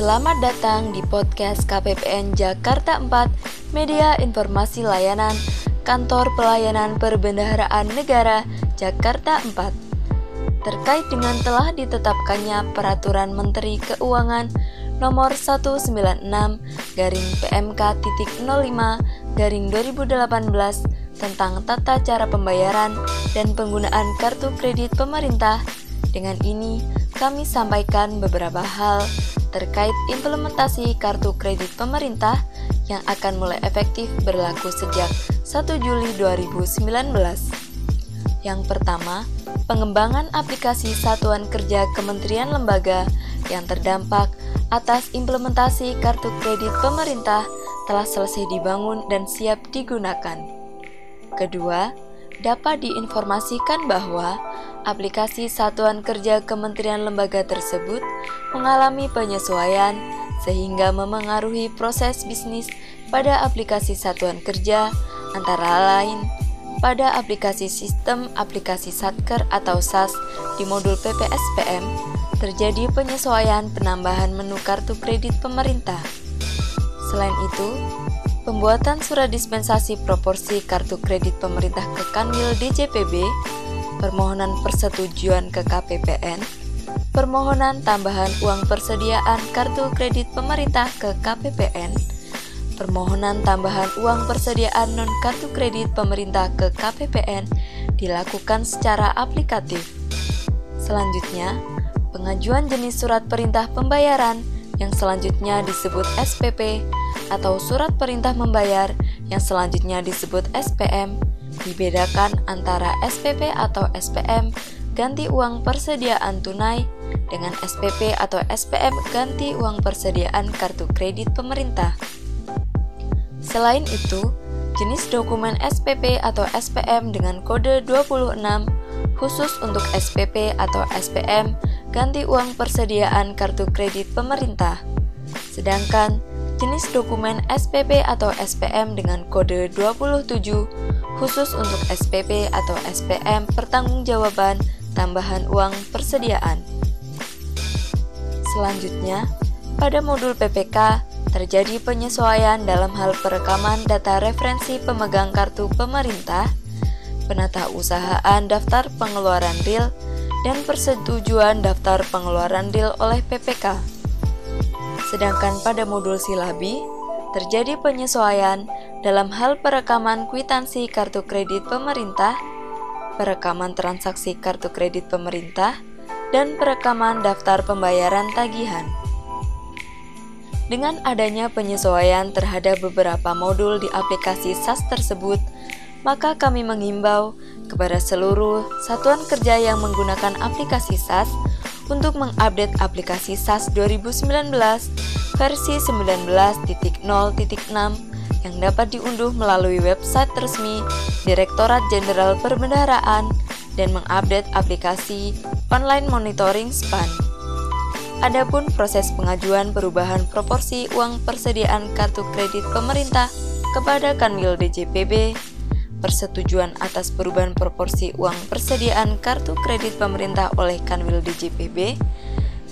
Selamat datang di podcast KPPN Jakarta 4, Media Informasi Layanan, Kantor Pelayanan Perbendaharaan Negara, Jakarta 4. Terkait dengan telah ditetapkannya Peraturan Menteri Keuangan nomor 196 garing PMK titik 05 garing 2018 tentang tata cara pembayaran dan penggunaan kartu kredit pemerintah. Dengan ini, kami sampaikan beberapa hal terkait implementasi kartu kredit pemerintah yang akan mulai efektif berlaku sejak 1 Juli 2019. Yang pertama, pengembangan aplikasi satuan kerja kementerian lembaga yang terdampak atas implementasi kartu kredit pemerintah telah selesai dibangun dan siap digunakan. Kedua, dapat diinformasikan bahwa aplikasi satuan kerja kementerian lembaga tersebut mengalami penyesuaian sehingga memengaruhi proses bisnis pada aplikasi satuan kerja antara lain pada aplikasi sistem aplikasi Satker atau SAS di modul PPSPM terjadi penyesuaian penambahan menu kartu kredit pemerintah. Selain itu, pembuatan surat dispensasi proporsi kartu kredit pemerintah ke Kanwil DJPB, permohonan persetujuan ke KPPN, permohonan tambahan uang persediaan kartu kredit pemerintah ke KPPN, permohonan tambahan uang persediaan non kartu kredit pemerintah ke KPPN dilakukan secara aplikatif. Selanjutnya, pengajuan jenis surat perintah pembayaran yang selanjutnya disebut SPP atau surat perintah membayar yang selanjutnya disebut SPM dibedakan antara SPP atau SPM ganti uang persediaan tunai dengan SPP atau SPM ganti uang persediaan kartu kredit pemerintah. Selain itu, jenis dokumen SPP atau SPM dengan kode 26 khusus untuk SPP atau SPM ganti uang persediaan kartu kredit pemerintah. Sedangkan jenis dokumen SPP atau SPM dengan kode 27 khusus untuk SPP atau SPM pertanggungjawaban tambahan uang persediaan. Selanjutnya, pada modul PPK terjadi penyesuaian dalam hal perekaman data referensi pemegang kartu pemerintah, penata usahaan daftar pengeluaran real, dan persetujuan daftar pengeluaran deal oleh PPK. Sedangkan pada modul silabi, terjadi penyesuaian dalam hal perekaman kwitansi kartu kredit pemerintah, perekaman transaksi kartu kredit pemerintah, dan perekaman daftar pembayaran tagihan. Dengan adanya penyesuaian terhadap beberapa modul di aplikasi SAS tersebut, maka kami mengimbau kepada seluruh satuan kerja yang menggunakan aplikasi SAS untuk mengupdate aplikasi SAS 2019 versi 19.0.6 yang dapat diunduh melalui website resmi Direktorat Jenderal Perbendaharaan dan mengupdate aplikasi online monitoring SPAN. Adapun proses pengajuan perubahan proporsi uang persediaan kartu kredit pemerintah kepada Kanwil DJPB persetujuan atas perubahan proporsi uang persediaan kartu kredit pemerintah oleh Kanwil DJPB,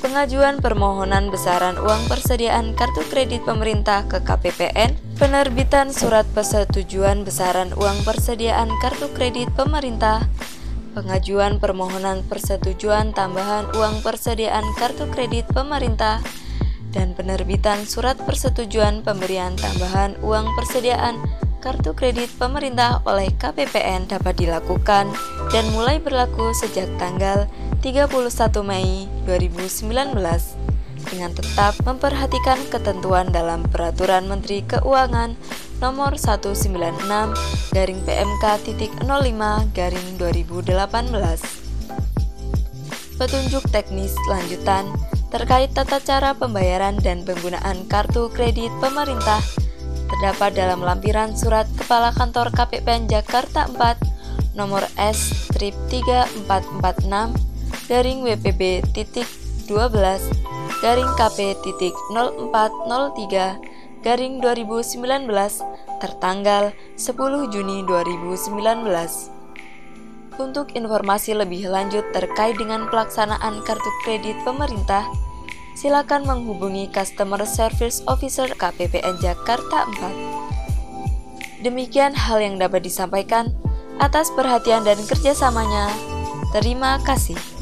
pengajuan permohonan besaran uang persediaan kartu kredit pemerintah ke KPPN, penerbitan surat persetujuan besaran uang persediaan kartu kredit pemerintah, pengajuan permohonan persetujuan tambahan uang persediaan kartu kredit pemerintah, dan penerbitan surat persetujuan pemberian tambahan uang persediaan kartu kredit pemerintah oleh KPPN dapat dilakukan dan mulai berlaku sejak tanggal 31 Mei 2019 dengan tetap memperhatikan ketentuan dalam Peraturan Menteri Keuangan nomor 196 garing PMK titik 05 garing 2018. Petunjuk teknis lanjutan terkait tata cara pembayaran dan penggunaan kartu kredit pemerintah terdapat dalam lampiran surat Kepala Kantor KPPN Jakarta 4 nomor S strip 3446 garing WPB titik 12 garing KP titik 0403 garing 2019 tertanggal 10 Juni 2019. Untuk informasi lebih lanjut terkait dengan pelaksanaan kartu kredit pemerintah, silakan menghubungi Customer Service Officer KPPN Jakarta 4. Demikian hal yang dapat disampaikan atas perhatian dan kerjasamanya. Terima kasih.